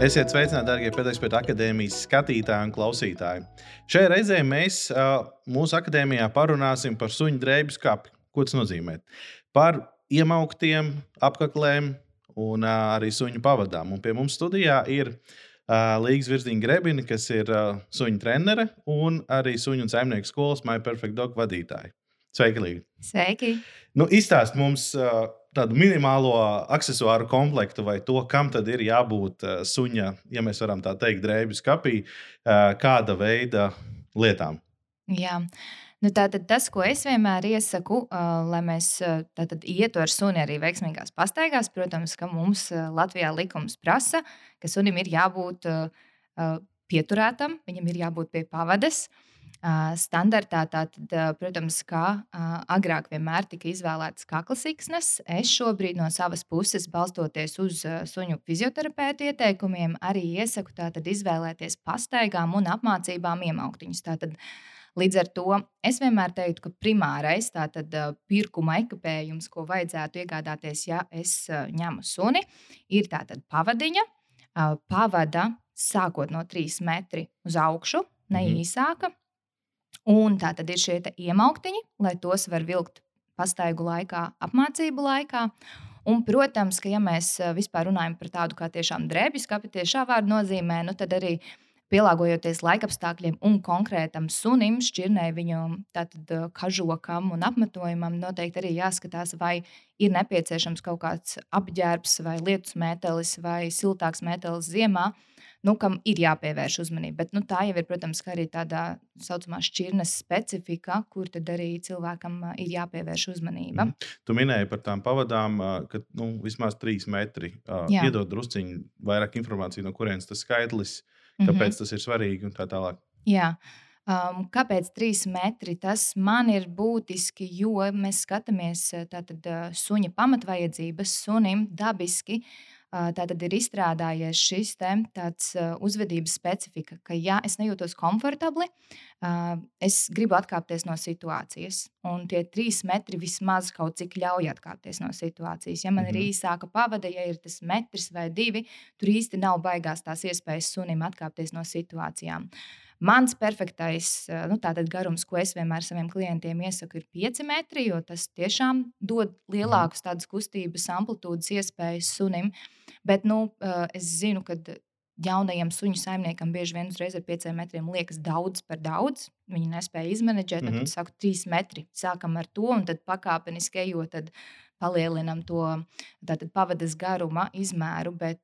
Esiet sveicināti, darbie Pēters akadēmijas skatītāji un klausītāji. Šajā reizē mēs mūsu akadēmijā parunāsim par suņu drēbju skāpi. Ko tas nozīmē? Par iemauktiem apakliem un arī suņu pavadām. Un pie mums studijā ir Līgas Virziņa Grebina, kas ir suņu trenere un arī suņu un saimnieku skolas My Perfect Dog vadītāja. Sveiki, Līga! Sveiki! Nu, Izstāst mums tādu minimālo accessoāru komplektu vai to, kam tad ir jābūt suņa, ja mēs varam tā teikt, drēbju skapī, kāda veida lietām. Jā. Nu, tātad tas, ko es vienmēr iesaku, uh, lai mēs uh, ietu ar suni arī veiksmīgās pastaigās, protams, ka mums uh, Latvijā likums prasa, ka sunim ir jābūt uh, pieturētam, viņam ir jābūt pie pavadas. Uh, standartā, tātad, protams, kā agrāk vienmēr tika izvēlēts kaklas iksnes, es šobrīd no savas puses, balstoties uz suņu fizioterapeitu ieteikumiem, arī iesaku tātad, izvēlēties pastaigām un apmācībām iemauktiņus. Tātad, Līdz ar to es vienmēr teiktu, ka primārais tātad, pirkuma ekipējums, ko vajadzētu iegādāties, ja es ņemu suni, ir tātad pavadiņa. Pavada sākot no 3 metri uz augšu, ne mm. īsāka. Un tā tad ir šie iemauktiņi, lai tos var vilkt pastaigu laikā, apmācību laikā. Un, protams, ka ja mēs vispār runājam par tādu kā tiešām drēbju skapi, tiešā vārda nozīmē, nu tad arī uh, pielāgojoties laikapstākļiem un konkrētam sunim, šķirnei viņu tātad, kažokam un apmetojumam, noteikti arī jāskatās, vai ir nepieciešams kaut kāds apģērbs, vai lietus mētelis, vai siltāks mētelis ziemā. Nu, kam ir jāpievērš uzmanība. Bet nu, tā jau ir, protams, arī tāda tā saucamā šķirnes specifika, kur tad arī cilvēkam ir jāpievērš uzmanība. Mm. Tu minēji par tām pavadām, ka nu, vismaz trīs metri. Jā. Iedod drusciņi vairāk informācijas, no kurienes tas skaitlis ir kāpēc mm -hmm. tas ir svarīgi un tā tālāk. Jā. Um, kāpēc trīs metri? Tas man ir būtiski, jo mēs skatāmies tātad, suņa pamatvajadzības. Sunim dabiski tātad ir izstrādājies šis te, tāds uzvedības specifika, ka, ja es nejūtos komfortabli, es gribu atkāpties no situācijas. Un tie trīs metri vismaz kaut cik ļauj atkāpties no situācijas. Ja man -hmm. ir mhm. īsāka pavada, ja ir tas metrs vai divi, tur īsti nav baigās tās iespējas sunim atkāpties no situācijām. Mans perfektais nu, garums, ko es vienmēr saviem klientiem iesaku, ir 5 metri, jo tas tiešām dod mhm. lielākas tādas kustības amplitūdas iespējas sunim. Bet nu, es zinu, ka jaunajam suņu saimniekam bieži vien uzreiz ar pieciem metriem liekas daudz par daudz. Viņi nespēja izmanģēt, mm -hmm. tad mhm. saku, trīs metri. Sākam ar to, un tad pakāpeniski ejot, tad palielinam to tātad, pavadas garuma izmēru. Bet,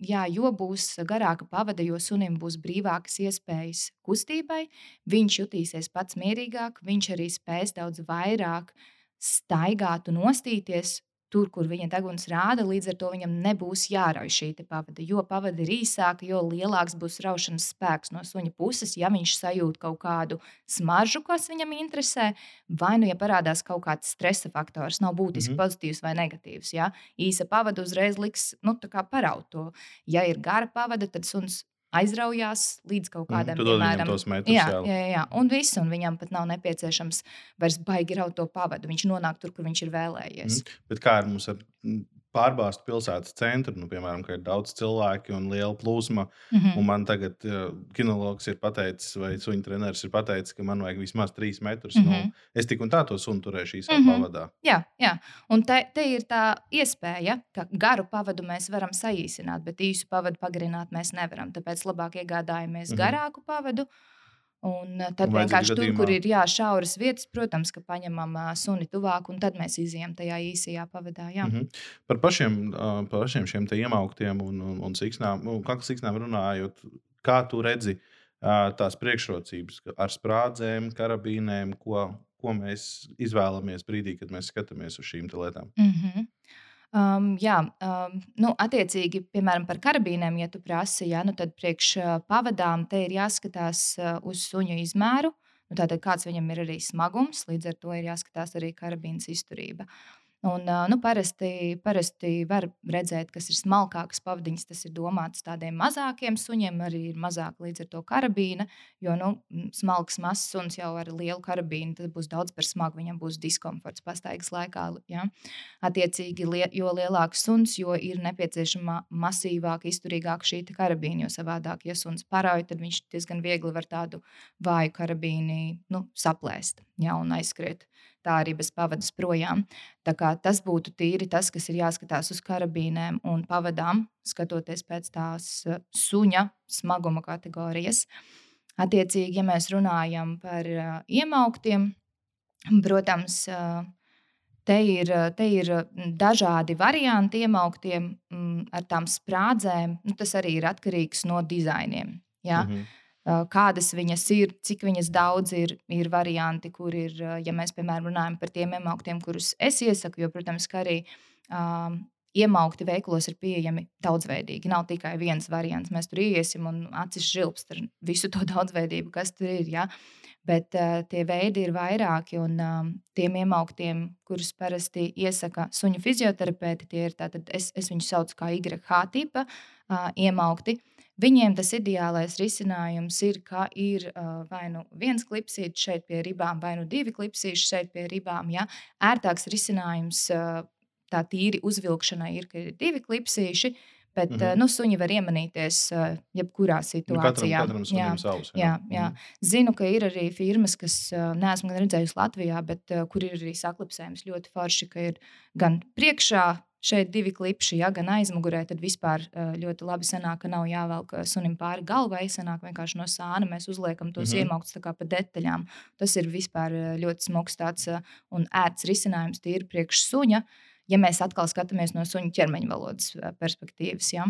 jā, jo būs garāka pavada, jo sunim būs brīvākas iespējas kustībai, viņš jutīsies pats mierīgāk, viņš arī spēs daudz vairāk staigāt un nostīties tur, kur viņa deguns rāda, līdz ar to viņam nebūs jārauj šī pavada. Jo pavada ir īsāka, jo lielāks būs raušanas spēks no suņa puses. Ja viņš sajūt kaut kādu smaržu, kas viņam interesē, vai nu, ja parādās kaut kāds stresa faktors, nav būtiski mm -hmm. pozitīvs vai negatīvs. Ja? Īsa pavada uzreiz liks nu, paraut to. Ja ir gara pavada, tad suns aizraujās līdz kaut mhm, kādam mm, piemēram, metrus, jā, jā, jā, jā, un viss, un viņam pat nav nepieciešams vairs baigi raut to pavadu. Viņš nonāk tur, kur viņš ir vēlējies. Mm, bet kā ar mums ar pārbāzt pilsētas centru, nu, piemēram, ka ir daudz cilvēku un liela plūsma. Mm -hmm. Un man tagad uh, kinologs ir pateicis, vai suņu treneris ir pateicis, ka man vajag vismaz trīs metrus. Mm -hmm. nu, es tik un tā to sunu turēšu īsā mm -hmm. pavadā. Jā, jā. un te, te ir tā iespēja, ka garu pavadu mēs varam saīsināt, bet īsu pavadu pagarināt mēs nevaram. Tāpēc labāk iegādājamies mm -hmm. garāku pavadu. Un tad un vienkārši tur, gadījumā... kur ir jā, šauras vietas, protams, ka paņemam uh, suni tuvāk, un tad mēs izjām tajā īsajā pavadā. Jā. Mm -hmm. Par pašiem, uh, par pašiem šiem iemauktiem un, un, un siksnām, kā siksnām runājot, kā tu redzi uh, tās priekšrocības ar sprādzēm, karabīnēm, ko, ko mēs izvēlamies brīdī, kad mēs skatāmies uz šīm lietām? Mm -hmm. Um, jā, um, nu, attiecīgi, piemēram, par karabīnēm, ja tu prasi, ja, nu, tad priekš uh, pavadām te ir jāskatās uh, uz suņu izmēru. Nu, tātad, kāds viņam ir arī smagums, līdz ar to ir jāskatās arī karabīnas izturība. Un, nu, parasti, parasti var redzēt, kas ir smalkākas pavadiņas. Tas ir domāts tādiem mazākiem suņiem, arī ir mazāk līdz ar to karabīna. Jo nu, smalks, mazs suns jau ar lielu karabīnu, tad būs daudz par smagu. Viņam būs diskomforts pastaigas laikā. Ja? Attiecīgi, jo lielāks suns, jo ir nepieciešama masīvāka, izturīgāka šī karabīna. Jo savādāk, ja suns parauj, tad viņš diezgan viegli var tādu vāju karabīnu nu, saplēst ja? un aizskriet tā arī bez pavadas projām. Tas būtu tīri tas, kas ir jāskatās uz karabīnēm un pavadām, skatoties pēc tās eh, suņa smaguma kategorijas. Attiecīgi, ja mēs runājam par uh, iemauktiem, protams, uh, te ir, te ir dažādi varianti iemauktiem mm, ar tām sprādzēm. Nu, tas arī ir atkarīgs no dizainiem. Ja? Mm -hmm kādas viņas ir, cik viņas daudz ir, ir varianti, kur ir, ja mēs, piemēram, runājam par tiem iemauktiem, kurus es iesaku, jo, protams, ka arī um, iemaukti veikalos ir pieejami daudzveidīgi. Nav tikai viens variants. Mēs tur iesim un acis žilbst ar visu to daudzveidību, kas tur ir. Ja? Bet uh, tie veidi ir vairāki, un um, tiem iemauktiem, kurus parasti iesaka suņu fizioterapeiti, tie ir tātad, es, es viņus saucu par YH tipa uh, iemaukti. Uh, Viņiem tas ideālais risinājums ir, ka ir vai nu viens klipsītis šeit pie ribām, vai nu divi klipsīši šeit pie ribām. Ja? Ērtāks risinājums tā tīri uzvilkšanai ir, ka ir divi klipsīši. Bet mm -hmm. nu, suņi var iemanīties jebkurā situācijā. Nu, katram, katram jā, savs, jā. Jā, jā. Mm -hmm. Zinu, ka ir arī firmas, kas neesmu redzējusi Latvijā, bet kur ir arī saklipsējums ļoti forši, ka ir gan priekšā šeit divi klipši, ja gan aizmugurē, tad vispār ļoti labi sanāk, ka nav jāvelk sunim pāri galvai. Sanāk vienkārši no sāna mēs uzliekam tos mm -hmm. iemauktus pa detaļām. Tas ir vispār ļoti smags tāds un ērts risinājums tīri priekš suņa. Uh, ja mēs atkal skatāmies no suņa ķermeņa valodas perspektīvas. Ja?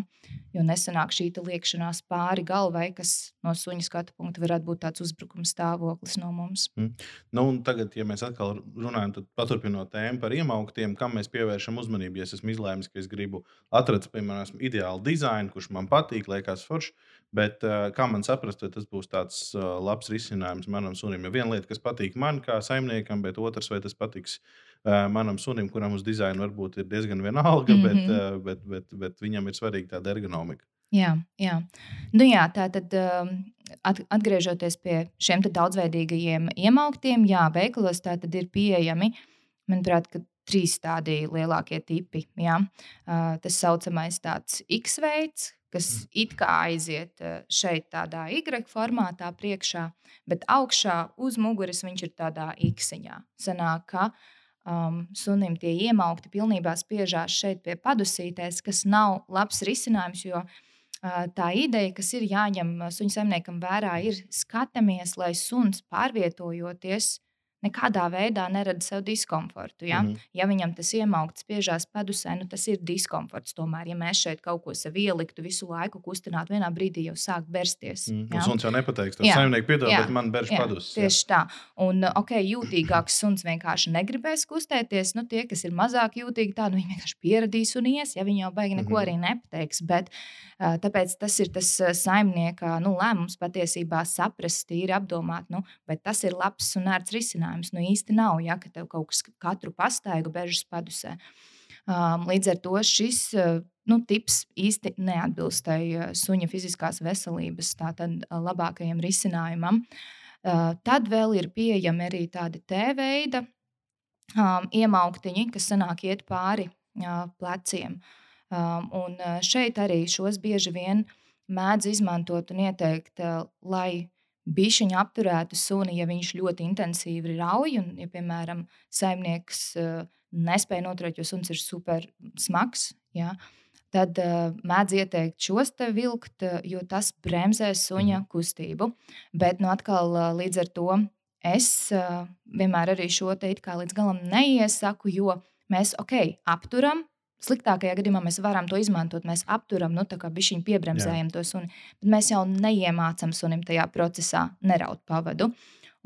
Jo nesanāk šī liekšanās pāri galvai, kas no suņa skatu punkta varētu būt tāds uzbrukuma stāvoklis no mums. Mm. Nu, tagad, ja mēs atkal runājam, tad paturpinot tēmu par iemauktiem, kam mēs pievēršam uzmanību. Ja es esmu izlēmis, ka es gribu atrast, piemēram, ideālu dizainu, kurš man patīk, liekas foršs. Bet uh, kā man saprast, vai tas būs tāds uh, labs risinājums manam sunim? Jo viena lieta, kas patīk man kā saimniekam, bet otrs, vai tas patiks uh, manam sunim, kuram uz dizainu varbūt ir diezgan vienalga, mm -hmm. bet, uh, bet, bet, bet viņam ir svarīga tāda ergonomika. Jā, jā. Nu jā tā tad atgriežoties pie šiem daudzveidīgajiem iemauktiem, jā, veikalos tā tad ir pieejami, manuprāt, trīs tādi lielākie tipi. Jā. Tas saucamais tāds X veids, kas it kā aiziet šeit tādā Y formātā priekšā, bet augšā uz muguras viņš ir tādā X. Sanāk, ka um, sunim tie iemaukti pilnībā spiežās šeit pie padusītēs, kas nav labs risinājums, jo uh, tā ideja, kas ir jāņem suņu saimniekam vērā, ir skatāmies, lai suns pārvietojoties nekādā veidā nerada sev diskomfortu. Ja, mm -hmm. ja viņam tas iemaukts spiežās padusē, nu, tas ir diskomforts. Tomēr, ja mēs šeit kaut ko sev ieliktu, visu laiku kustinātu, vienā brīdī jau sāk bersties. Mm, ja? Suns jau nepateiks, tas saimnieks piedod, bet man berž padus. Tieši jā. tā. Un, ok, jūtīgāks suns vienkārši negribēs kustēties. Nu, tie, kas ir mazāk jūtīgi, tādi nu, vienkārši pieradīs un ies, ja viņi jau baigi neko mm -hmm. arī nepateiks. Bet, tāpēc tas ir tas saimnieka nu, lēmums patiesībā saprast, ir apdomāt, nu, bet tas ir labs un ērts risinājums risinājums nu īsti nav, ja ka tev kaut kas katru pastaigu bežas padusē. Um, līdz ar to šis uh, nu, tips īsti neatbilst tai uh, suņa fiziskās veselības tātad, uh, labākajam risinājumam. Uh, tad vēl ir pieejami arī tādi T-veida um, iemauktiņi, kas sanāk iet pāri uh, pleciem. Um, un šeit arī šos bieži vien mēdz izmantot un ieteikt, uh, lai bišķiņu apturētu suni, ja viņš ļoti intensīvi rauj. Un, ja, piemēram, saimnieks uh, nespēja noturēt, jo suns ir super smags, ja, tad uh, mēdz ieteikt šos te vilkt, uh, jo tas bremzē suņa mhm. kustību. Bet nu, atkal uh, līdz ar to es uh, vienmēr arī šo te it kā līdz galam neiesaku, jo mēs ok, apturam, Sliktākajā gadījumā mēs varam to izmantot. Mēs apturam, nu, tā kā bišķiņu piebremzējam Jā. to suni, bet mēs jau neiemācām sunim tajā procesā neraut pavadu.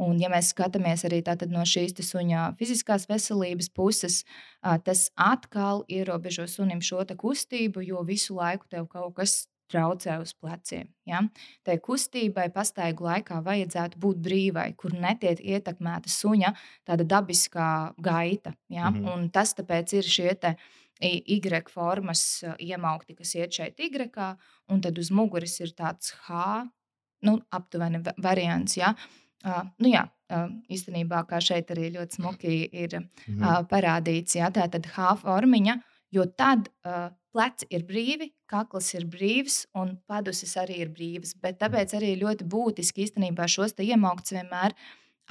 Un, ja mēs skatāmies arī no šīs suņa fiziskās veselības puses, tas atkal ierobežo sunim šo kustību, jo visu laiku tev kaut kas traucē uz pleciem. Ja? Tai kustībai pastaigu laikā vajadzētu būt brīvai, kur netiek ietekmēta suņa dabiskā gaita. Ja? Mm -hmm. Un tas tāpēc ir šie te Y formas iemaukti, kas iet šeit Y, un tad uz muguras ir tāds H, nu, aptuveni variants. Ja? Uh, nu jā, uh, īstenībā, kā šeit arī ļoti smuki ir uh, mhm. parādīts, ja? tā tad H formiņa, jo tad uh, pleci ir brīvi, kakls ir brīvs un padusis arī ir brīvs. Bet tāpēc arī ļoti būtiski īstenībā šos iemauktus vienmēr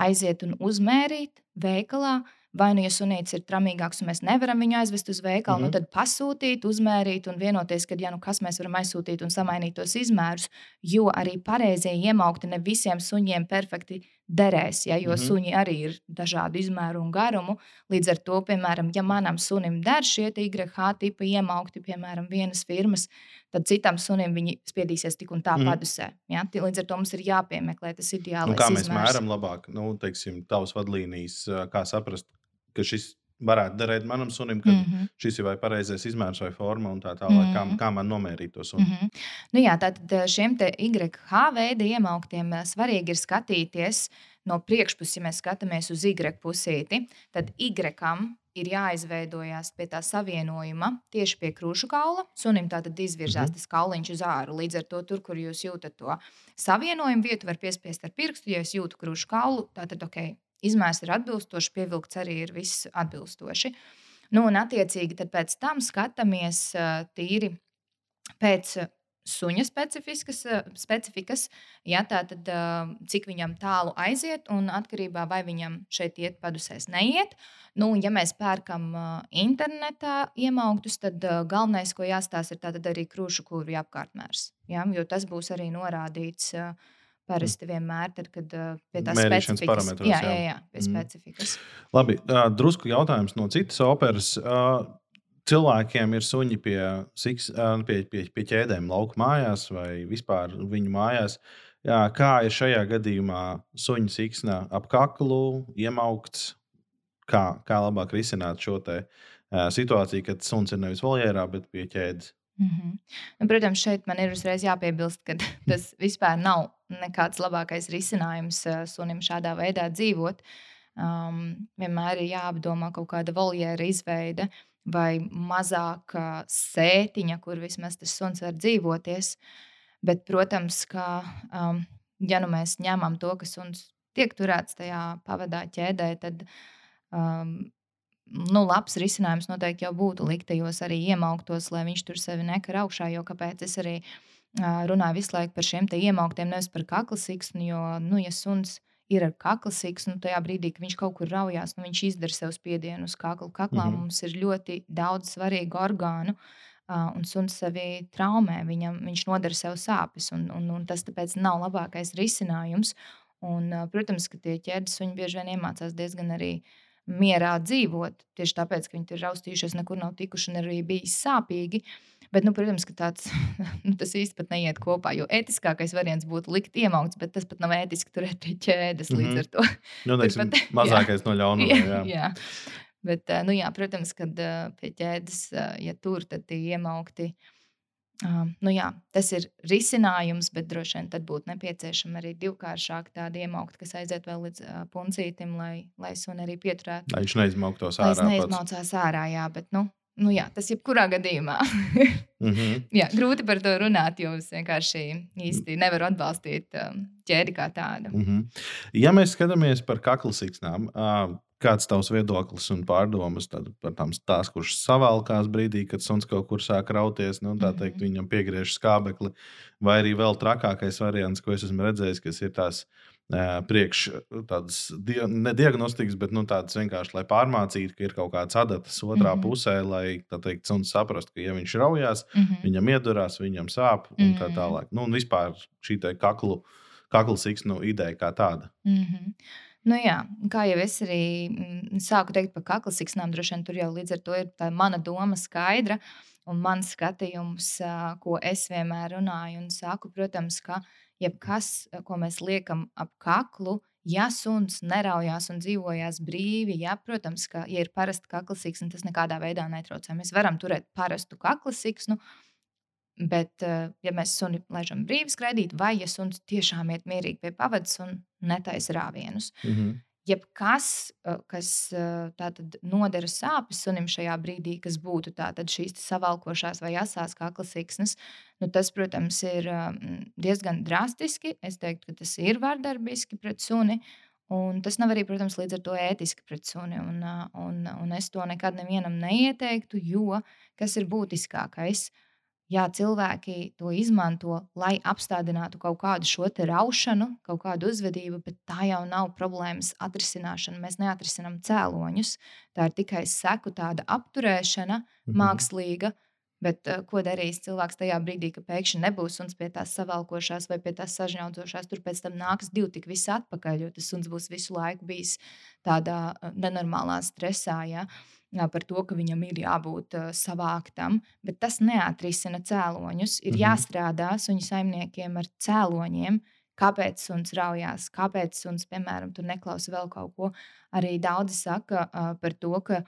aiziet un uzmērīt veikalā, uh, Vai nu, ja sunīts ir tramīgāks un mēs nevaram viņu aizvest uz veikalu, mm -hmm. nu mhm. tad pasūtīt, uzmērīt un vienoties, ka, ja nu kas mēs varam aizsūtīt un samainīt tos izmērus, jo arī pareizie iemaukti ne visiem suņiem perfekti derēs, ja, jo mm -hmm. suņi arī ir dažādu izmēru un garumu. Līdz ar to, piemēram, ja manam sunim der šie YH tipa iemaukti, piemēram, vienas firmas, tad citam sunim viņi spiedīsies tik un tā mm. padusē. Ja? Līdz ar to mums ir jāpiemeklē tas ideālais. Nu, kā mēs izmērs. mēram labāk, nu, teiksim, tavas vadlīnijas, kā saprast, ka šis varētu derēt manam sunim, ka mm -hmm. šis ir vai pareizais izmērs vai forma un tā tālāk. Mm -hmm. kā, kā man nomērīt to sunu? Mm -hmm. nu jā, tātad eh, šiem YH veida iemauktiem eh, svarīgi ir skatīties no priekšpuses, ja mēs skatāmies uz Y pusīti. Tad Y ir jāizveidojas pie tā savienojuma tieši pie krūšu kaula. Sunim tātad izvirzās mm -hmm. tas kauliņš uz āru. Līdz ar to, tur, kur jūs jūtat to savienojumu vietu, var piespiest ar pirkstu. Ja es jūtu krūšu kaulu, tad ok, izmērs ir atbilstošs, pievilkts arī ir viss atbilstoši. Nu, un, attiecīgi, tad pēc tam skatāmies tīri pēc suņa specifikas, ja, tātad, cik viņam tālu aiziet, un atkarībā no tā, vai viņam šeit iet padusēs, neiet. Nu, ja mēs pērkam internetā iemauktus, tad galvenais, ko jāstāsta, ir arī krūšu kurvju apkārtmērs. Ja, jo tas būs arī norādīts uh, Parasti vienmēr, tad, kad pie tā specifikas parametros. Jā, jā, jā pie mm. specifikas. Labi, drusku jautājums no citas operas. Cilvēkiem ir suņi pie, siks, pie, pie, pie ķēdēm, lauka mājās vai vispār viņu mājās. Jā, kā ir šajā gadījumā suņa siksna ap kaklu, iemaukts? Kā, kā labāk risināt šo te, uh, situāciju, kad suns ir nevis voljērā, bet pie ķēdes? Mm -hmm. nu, protams, šeit man ir uzreiz jāpiebilst, ka tas vispār nav nekāds labākais risinājums uh, sunim šādā veidā dzīvot. Um, vienmēr ir jāapdomā kaut kāda voljēra izveide vai mazāka sētiņa, kur vismaz tas suns var dzīvoties. Bet, protams, ka um, ja nu mēs ņemam to, ka suns tiek turēts tajā pavadā ķēdē, tad um, nu, labs risinājums noteikti jau būtu likt tajos arī iemauktos, lai viņš tur sevi nekar augšā. Jo kāpēc es arī uh, runāju visu laiku par šiem iemauktiem, nevis par kakla siksnu, jo, nu, ja suns ir ar kakla siksnu, tajā brīdī, kad viņš kaut kur raujās, nu, viņš izdara sev spiedienu uz kakla. Kaklā mm -hmm. mums ir ļoti daudz svarīgu orgānu. Uh, un suns sevi traumē, viņam, viņš nodara sev sāpes. Un, un, un tas tāpēc nav labākais risinājums. Un, uh, protams, ka tie ķēdes suņi bieži vien iemācās diezgan arī uh, mierā dzīvot. Tieši tāpēc, ka viņi ir raustījušies, nekur nav tikuši un arī bijis sāpīgi. Bet, nu, protams, ka tāds, nu, tas īstenībā neiet kopā. Jo ētiskākais variants būtu likt iemaukts, bet tas pat nav ētiski turēt pie ķēdes. Mm -hmm. Līdz ar to nu, teiksim, pat, mazākais jā, no ļaunuma. Jā. jā. Bet, nu, jā, protams, kad pie ķēdes, ja tur tad tie iemaukti. Uh, nu jā, tas ir risinājums, bet droši vien tad būtu nepieciešama arī divkāršāk tāda iemaukta, kas aiziet vēl līdz uh, puncītim, lai, lai suni arī pieturētu. Lai viņš neizmauktos ārā. Lai neizmaucās ārā, jā, bet nu, nu jā, tas jebkurā gadījumā. mm -hmm. jā, grūti par to runāt, jo es vienkārši īsti nevaru atbalstīt um, ķēdi kā tādu. Mm -hmm. Ja mēs skatāmies par kakla siksnām, Kāds tavs viedoklis un pārdomas par tām tās, kurš savalkās brīdī, kad suns kaut kur sāk rauties, nu, tā teikt, -hmm. viņam piegriež skābekli, vai arī vēl trakākais variants, ko es esmu redzējis, kas ir tās priekš tādas di ne diagnostikas, bet nu, tādas vienkārši, lai pārmācītu, ka ir kaut kāds adatas otrā mm -hmm. pusē, lai tā teikt, suns saprastu, ka, ja viņš raujās, mm -hmm. viņam iedurās, viņam sāp un mm -hmm. tā tālāk. Nu, un vispār šī kaklu, kaklu siksnu ideja kā tāda. Mm -hmm. Nu, jā, kā jau es arī mm, sāku teikt par kakla siksnām, droši vien tur jau līdz ar to ir tā mana doma skaidra. Un mans skatījums, ko es vienmēr runāju, un saku, protams, ka jebkas, ko mēs liekam ap kaklu, ja suns neraujās un dzīvojās brīvi, ja, protams, ka, ja ir parasta kakla siksna, tas nekādā veidā netraucē. Mēs varam turēt parastu kakla siksnu, Bet, uh, ja mēs suni laižam brīvi skraidīt, vai ja suns tiešām iet mierīgi pie pavadas un netaisa rāvienus, Mm -hmm. Jebkas, uh, kas uh, tātad nodara sāpes sunim šajā brīdī, kas būtu šīs savalkošās vai asās kakla siksnas, nu tas, protams, ir um, diezgan drastiski. Es teiktu, ka tas ir vardarbīski pret suni. Un tas nav arī, protams, līdz ar to ētiski pret suni. Un, uh, un, un es to nekad nevienam neieteiktu, jo kas ir būtiskākais? Jā, cilvēki to izmanto, lai apstādinātu kaut kādu šo te raušanu, kaut kādu uzvedību, bet tā jau nav problēmas atrisināšana. Mēs neatrisinām cēloņus. Tā ir tikai seku tāda apturēšana, Mhm. mākslīga. Bet uh, ko darīs cilvēks tajā brīdī, kad pēkšņi nebūs suns pie tās savalkošās vai pie tās sažņaudzošās? Tur pēc tam nāks divi tik visi atpakaļ, jo tas suns būs visu laiku bijis tādā uh, nenormālā stresā. Ja? Jā, par to, ka viņam ir jābūt uh, savāktam, bet tas neatrisina cēloņus. Ir Mhm. jāstrādā suņu saimniekiem ar cēloņiem, kāpēc suns raujās, kāpēc suns, piemēram, tur neklausa vēl kaut ko. Arī daudzi saka uh, par to, ka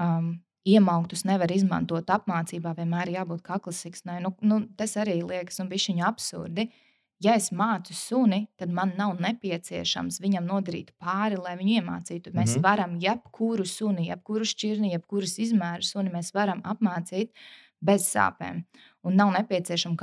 um, iemauktus nevar izmantot apmācībā, vienmēr ir jābūt kaklasiksnai. Nu, nu, tas arī liekas un bišķiņa absurdi. Ja es mācu suni, tad man nav nepieciešams viņam nodarīt pāri, lai viņu iemācītu. Mēs Mhm. varam jebkuru suni, jebkuru šķirni, jebkuras izmēru suni mēs varam apmācīt bez sāpēm. Un nav nepieciešama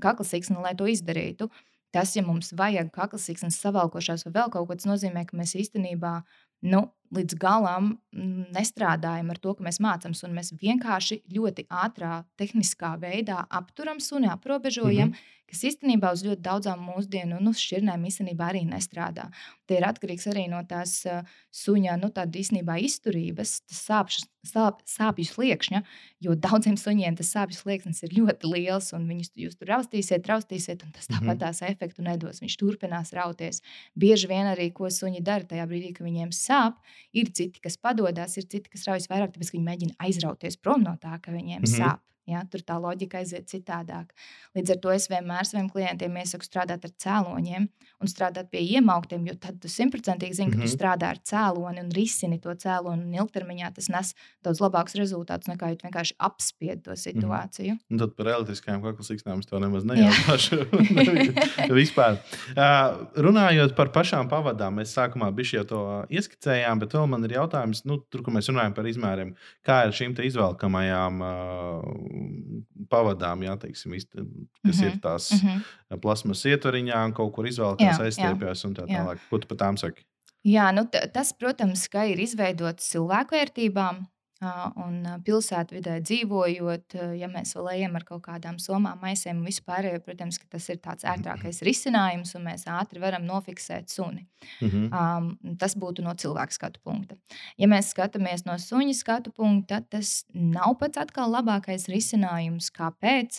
kaklasiksna, lai to izdarītu. Tas, ja mums vajag kaklasiksnes savalkošās vai vēl kaut ko, tas nozīmē, ka mēs īstenībā nu, līdz galam mm, nestrādājam ar to, ka mēs mācām suni. Mēs vienkārši ļoti ātrā, tehniskā veidā apturam suni, aprobežojam, mm -hmm. kas īstenībā uz ļoti daudzām mūsdienu nu, šķirnēm īstenībā arī nestrādā. Tie ir atkarīgs arī no tās uh, suņa nu, īstenībā izturības, tas sāpšu, sāp, sāpju sliekšņa, jo daudziem suņiem tas sāpju slieksnis ir ļoti liels, un viņus jūs tur raustīsiet, raustīsiet, un tas Mhm. tāpat tās efektu nedos. Viņš turpinās rauties. Bieži vien arī, ko suņi dara tajā brīdī, kad viņiem sāp, ir citi, kas padodas, ir citi, kas raujas vairāk, tāpēc viņi mēģina aizrauties prom no tā, ka viņiem Mhm. sāp. Ja, tur tā loģika aiziet citādāk. Līdz ar to es vienmēr saviem klientiem iesaku strādāt ar cēloņiem un strādāt pie iemauktiem, jo tad tu simtprocentīgi zini, ka tu Mhm. strādā ar cēloni un risini to cēloni. Un ilgtermiņā tas nes daudz labākus rezultātus nekā ja vienkārši apspied to situāciju. Un tad par elektriskajām kaklasīksnām es to nemaz nejautāšu. Vispār. Uh, runājot par pašām pavadām, mēs sākumā bišķi jau to ieskicējām, bet vēl man ir jautājums, nu, tur, kur mēs runājam par izmēriem, kā ir šīm te izvelkamajām uh, pavadām, jā, teiksim, kas Mhm, ir tās Mm -hmm. plasmas ietvariņā, kaut kur Jā, jā. aizstiepjas un tā Jā. tālāk. Ko tu par tām saki? Jā, nu, tas, protams, ka ir izveidots cilvēku vērtībām. Un pilsētvidē dzīvojot, ja mēs vēl ejam ar kaut kādām somām, maisēm un vispār, protams, ka tas ir tāds ērtākais risinājums, un mēs ātri varam nofiksēt suni. Mhm. Um, tas būtu no cilvēka skatu punkta. Ja mēs skatāmies no suņa skatu punkta, tad tas nav pats atkal labākais risinājums. Kāpēc?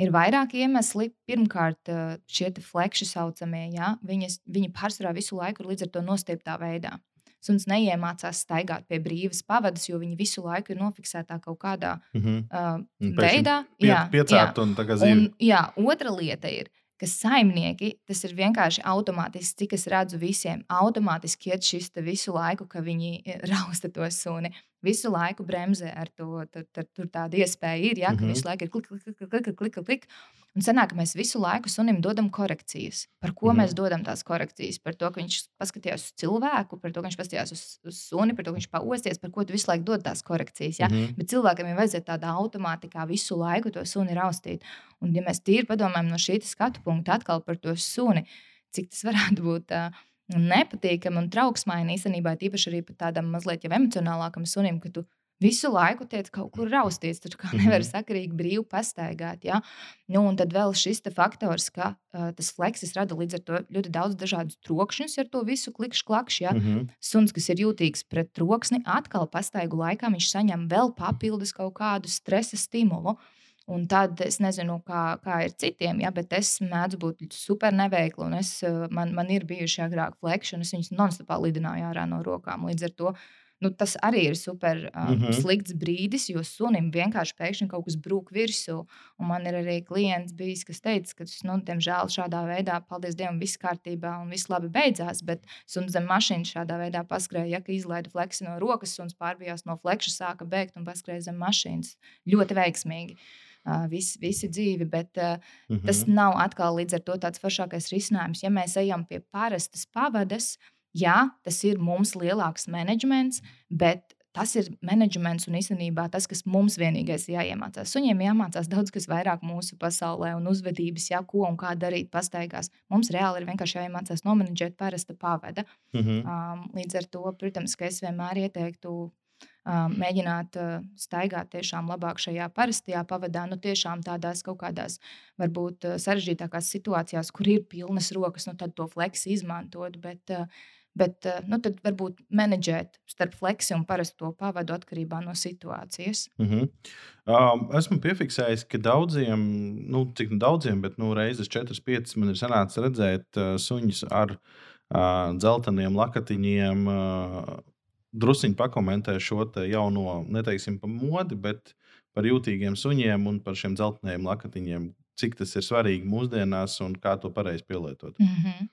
Ir vairāki iemesli. Pirmkārt, šie flekši saucamie, ja, viņas, viņi pārsvarā visu laiku ir līdz ar to nostieptā veidā. Suns neiemācās staigāt pie brīvas pavadas, jo viņi visu laiku ir nofiksētā kaut kādā Mhm. uh, Un pēkšņi veidā. Pie, Jā, jā. piecērt un tā kā zīve. Un, jā, otra lieta ir, ka saimnieki tas ir vienkārši automātiski, cik es redzu visiem. Automātiski iet šis visu laiku, ka viņi eh, rausta to suni. Visu laiku bremzē ar to. Tur, tur, tur tāda iespēja ir, ja, ka Mhm. visu laiku ir klik, klik, klik, klik, klik, klik, klik. Un sanāk, ka mēs visu laiku sunim dodam korekcijas. Par ko Mhm. mēs dodam tās korekcijas? Par to, ka viņš paskatījās uz cilvēku, par to, ka viņš paskatījās uz, uz suni, par to, ka viņš paosties, par ko tu visu laiku dod tās korekcijas. Ja? Mhm. Bet cilvēkam ir vajadzēja tādā automātikā visu laiku to suni raustīt. Un, ja mēs tīri padomājam no šī skatu punkta atkal par to suni, cik tas varētu būt uh, nepatīkami un trauksmaini īstenībā, tīpaši arī pat tādam mazliet jau emocionālākam sunim, ka tu visu laiku tiec kaut kur rausties. Tur kā Mhm. nevar sakarīgi brīvi pastaigāt. Ja? Nu, un tad vēl šis faktors, ka uh, tas fleksis rada līdz ar to ļoti daudz dažādus trokšņus ar to visu klikšķu klakšu. Ja? Mhm. Suns, kas ir jūtīgs pret troksni, atkal pastaigu laikā viņš saņem vēl papildus kaut kādu stresa stimulu. Un tad es nezinu, kā, kā ir citiem, ja, bet es mēdzu būt super neveikla. un Es, eh, man, man ir bijuši agrāk flekši, un es viņus nonstopā lidināju ārā no rokām. Līdz ar to nu, tas arī ir super um, Mhm. slikts brīdis, jo sunim vienkārši pēkšņi kaut kas brūk virsū. Un man ir arī klients bijis, kas teica, ka, nu, diemžēl, šādā veidā, paldies Dievam, viss kārtībā un viss labi beidzās. Bet suns zem mašīnas šādā veidā paskrēja, ja ka izlaida fleksi no rokas, suns pārbijās no flekša, sāka bēgt un paskrēja zem mašīnas. Ļoti veiksmīgi. Visi, visi dzīvi. Bet mm -hmm. tas Mhm. nav atkal līdz ar to tāds foršākais risinājums. Ja mēs ejam pie parastas pavadas, jā, tas ir mums lielāks menedžments, bet tas ir menedžments un īstenībā tas, kas mums vienīgais jāiemācās. Suņiem jāmācās daudz kas vairāk mūsu pasaulē un uzvedības, jā, ko un kā darīt pastaigās. Mums reāli ir vienkārši jāiemācās nomenedžēt parasta pavada. Mhm. Um, līdz ar to, protams, ka es vienmēr ieteiktu mēģināt staigāt tiešām labāk šajā parastajā pavadā, nu tiešām tādās kaut kādās varbūt sarežģītākās situācijās, kur ir pilnas rokas, nu tad to fleksi izmantot. Bet, Bet nu, tad varbūt menedžēt starp fleksi un parasto pavadu atkarībā no situācijas. Mhm. Um, esmu piefiksējis, ka daudziem, nu, cik nu daudziem, bet nu, reizes 4, 5 man ir sanācis redzēt uh, suņus ar uh, dzelteniem lakatiņiem. Uh, Drusiņi pakomentē šo jauno, neteiksim par modi, bet par jūtīgiem suņiem un par šiem dzelteniem lakatiņiem. Cik tas ir svarīgi mūsdienās un kā to pareizi pielietot. Mm -hmm.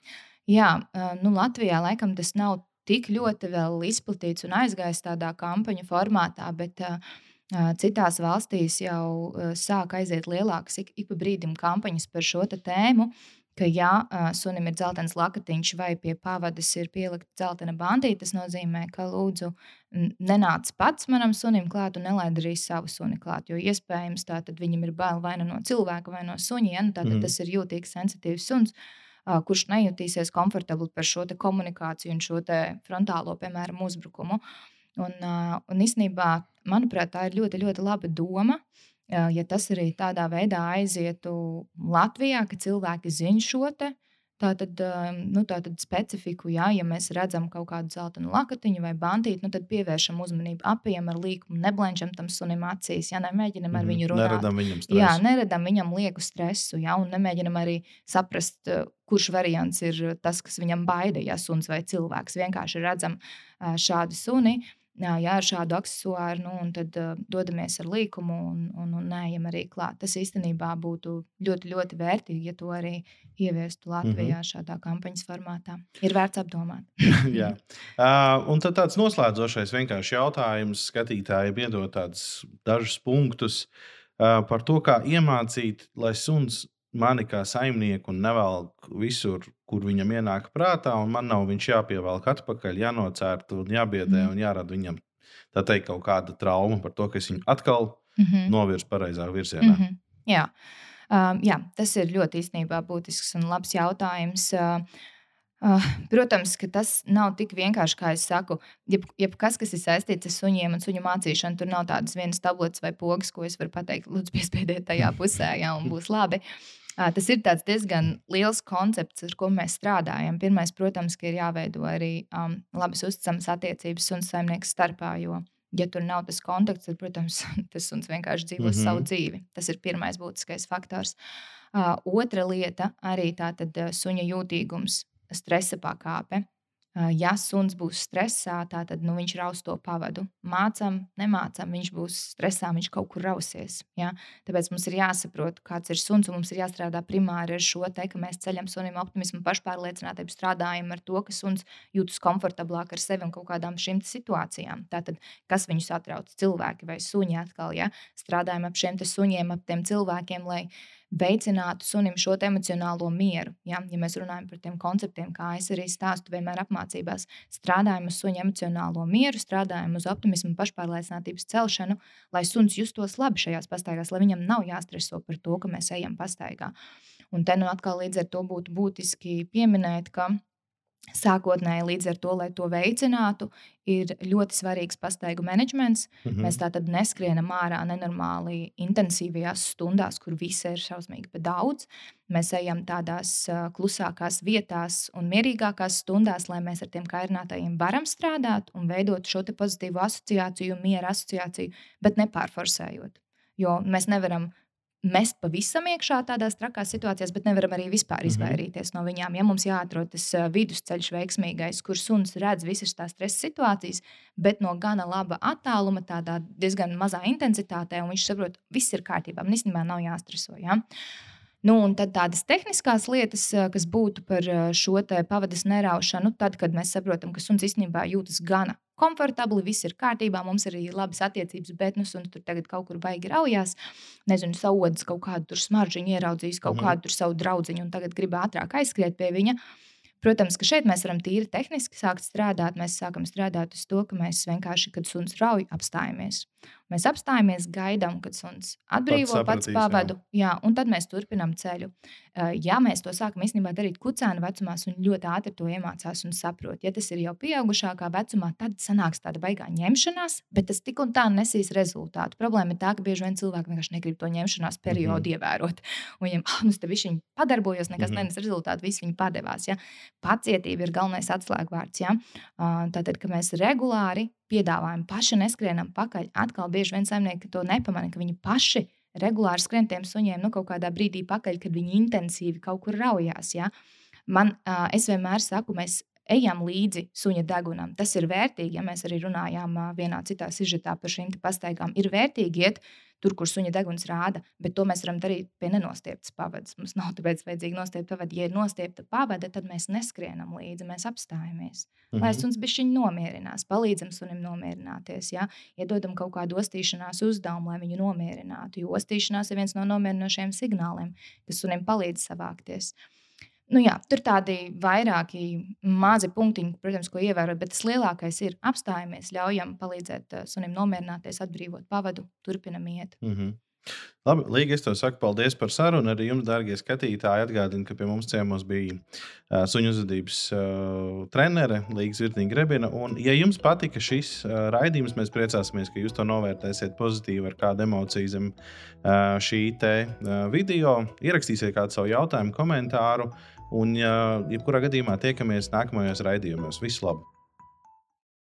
Jā, nu, Latvijā laikam tas nav tik ļoti izplatīts un aizgājis tādā kampaņu formātā, bet ā, citās valstīs jau ā, sāk aiziet lielākas ik, ik pa brīdim kampaņas par šo tēmu. Ka, ja sunim ir dzeltens lakatiņš vai pie pavadas ir pielikta dzeltena bandīte, tas nozīmē, ka lūdzu nenāc pats manam sunim klāt un nelaid arī savu suni klāt. Jo iespējams, tā tad viņam ir bail vai nu no cilvēka, vai no suņa. Ja? Nu, tātad Mhm. tas ir jūtīgs, sensitīvs suns kurš nejutīsies komfortabli par šo komunikāciju un šo frontālo, piemēram, uzbrukumu. Un, un īstenībā, manuprāt, tā ir ļoti, ļoti laba doma. ā, Ja tas arī tādā veidā aizietu Latvijā, ka cilvēki zina šo te tātad, nu, tātad specifiku, jā, ja mēs redzam kaut kādu zeltainu lakatiņu vai bandīti, nu, tad pievēršam uzmanību, apējam ar līkumu, neblenčam tam sunim acīs, ja nemēģinam ar Mhm. viņu runāt. Neredam viņam Jā, stresu. neredam viņam lieku stresu, ja, un nemēģinam arī saprast, kurš variants ir tas, kas viņam baida, ja suns vai cilvēks. Vienkārši redzam šādu suni, jā, jā, ar šādu aksesuāru, nu, un tad uh, dodamies ar līkumu un, un, un neejam arī klāt. Tas īstenībā būtu ļoti, ļoti vērtīgi, ja to arī ieviestu Latvijā šādā kampaņas formātā. Ir vērts apdomāt. Jā. Uh, un tad tāds noslēdzošais vienkārši jautājums skatītājiem iedot tādus dažus punktus uh, par to, kā iemācīt, lai suns mani kā saimnieku nevelk visur, kur viņam ienāk prātā, un man nav viņš jāpievelk atpakaļ, jānocērt un jābiedē Mhm. un jārada viņam tā teikt kaut kāda trauma par to, ka es viņu atkal Mhm. novirzu pareizā virzienā. Mm -hmm. Jā. Um, jā, tas ir ļoti īstenībā būtisks un labs jautājums. Uh, uh, protams, ka tas nav tik vienkārši, kā es saku. Jeb, jebkas, kas ir saistīts ar suņiem un suņu mācīšanu, tur nav tādas vienas tabletes vai pogas, ko es varu pateikt, lūdzu, piespiediet tajā pusē, jā, un būs labi. Uh, tas ir tāds diezgan liels koncepts, ar ko mēs strādājam. Pirmais, protams, ir jāveido arī um, labas uzticamas attiecības un saimnieks starpā. Jo, ja tur nav tas kontakts, tad, protams, tas suns vienkārši dzīvo mm. -hmm. savu dzīvi. Tas ir pirmais būtiskais faktors. Uh, otra lieta arī tātad uh, suņa jūtīgums, stresa pakāpe. Ja suns būs stresā, tad nu, viņš raus to pavadu. Mācām, nemācām, viņš būs stresā, viņš kaut kur rausies. Ja? Tāpēc mums ir jāsaprot, kāds ir suns, un mums ir jāstrādā primāri ar šo te, ka mēs ceļam sunim optimismu, pašpārliecinātību, strādājam ar to, ka suns jūtas komfortablāk ar sevi un kaut kādām šīm situācijām. Tātad, kas viņus satrauc, cilvēki vai suņi atkal, ja? strādājam ap šiem suņiem, ap tiem cilvēkiem, lai veicinātu sunim šo emocionālo mieru. Ja? ja mēs runājam par tiem konceptiem, kā es arī stāstu vienmēr apmācībās, strādājam uz suņa emocionālo mieru, strādājam uz optimismu, pašpārliecinātības celšanu, lai suns justos labi šajās pastaigās, lai viņam nav jāstreso par to, ka mēs ejam pastaigā. Un te nu atkal līdz ar to būtu būtiski pieminēt, ka Sākotnēji līdz ar to, lai to veicinātu, ir ļoti svarīgs pastaigu menedžments. Mhm. Mēs tātad neskrienam ārā nenormāli intensīvajās stundās, kur viss ir šausmīgi pa daudz. Mēs ejam tādās klusākās vietās un mierīgākās stundās, lai mēs ar tiem kairinātājiem varam strādāt un veidot šo pozitīvu asociāciju, miera asociāciju, bet nepārforsējot. Jo mēs nevaram mest pavisam iekšā tādās trakās situācijās, bet nevaram arī vispār Mhm. izvairīties no viņām. Ja mums jāatrod tas vidusceļš veiksmīgais, kur suns redz visas tās stresa situācijas, bet no gana laba attāluma, tādā diezgan mazā intensitātē, un viņš saprot, viss ir kārtībā. Man īstenībā nav jāstreso. Ja? Nu, un tad tādas tehniskās lietas, kas būtu par šo pavadas neraušanu, tad, kad mēs saprotam, ka suns īstenībā jūtas gana komfortabli, viss ir kārtībā, mums ir arī labas attiecības, bet nu, suns tur tagad kaut kur baigi raujās. Nezinu, saudzes kaut kādu smaržģiņu ieraudzījis, kaut mm kādu savu draugu, un tagad grib ātrāk aizskriet pie viņa. Protams, ka šeit mēs varam tīri tehniski sākt strādāt. Mēs sākam strādāt uz to, ka mēs vienkārši, kad suns rauj, apstājamies. Mēs apstājamies, gaidām, kad suns atbrīvo pats, pats pavadu, jā. jā, un tad mēs turpinām ceļu. Ja mēs to sākam īstenībā darīt kucēna vecumā, un ļoti ātri to iemācās un saprot, ja tas ir jau pieaugušākā vecumā, tad sanāks tāda baigā ņemšanās, bet tas tik un tā nesīs rezultātu. Problēma ir tā, ka bieži vien cilvēki vienkārši negrib to ņemšanās periodu mm -hmm. ievērot. Un viņiem, ah, nu, tas viņi padarbojos, nekas mm -hmm. nenes rezultātu, visi viņi padevās. Ja? Pacietība ir galvenais atslēgvārds. Ja? Tātad, ka mēs regulāri piedāvājumu paši neskrienam pakaļ. Atkal bieži vien saimnieki to nepamanā, ka viņi paši regulāri skrien tiem suņiem nu, kaut kādā brīdī pakaļ, kad viņi intensīvi kaut kur raujās. Ja? Man, es vienmēr saku, mēs ejam līdzi suņa degunam. Tas ir vērtīgi, ja mēs arī runājām vienā citā sižetā par šīm pastaigām. Ir vērtīgi iet tur, kur suņa deguns rāda, bet to mēs varam darīt pie nenostieptas pavadas. Mums nav tāpēc vajadzīga nostiepta pavada. Ja ir nostiepta pavada, tad mēs neskrienam līdzi, mēs apstājamies. -hmm. Lai suns bišķiņi nomierinās, palīdzam sunim nomierināties, ja? iedodam kaut kādu ostīšanās uzdevumu, lai viņu nomierinātu. Jo ostīšanās ir viens no nomierinošiem signāliem, kas sunim palīdz savākties. Nu, jā, tur tādi vairāki mazi punktiņi, protams, ko ievērot, bet tas lielākais ir apstājamies, ļaujam palīdzēt uh, sunim nomierināties, atbrīvot pavadu, turpinam iet. Mm -hmm. Labi, Līga, es tev saku paldies par sarunu. Arī jums, darbie skatītāji, atgādinu, ka pie mums ciemos bija uh, suņu uzvedības uh, trenere Līga Zvirtiņa Grebina. Un, ja jums patika šis uh, raidījums, mēs priecāsimies, ka jūs to novērtēsiet pozitīvi ar kādu emociju zem uh, šī te, uh, video. Ierakstīsiet kādu savu jautājumu, komentāru. Un, ja, jebkurā gadījumā, tiekamies nākamajos raidījumos. Visu labu!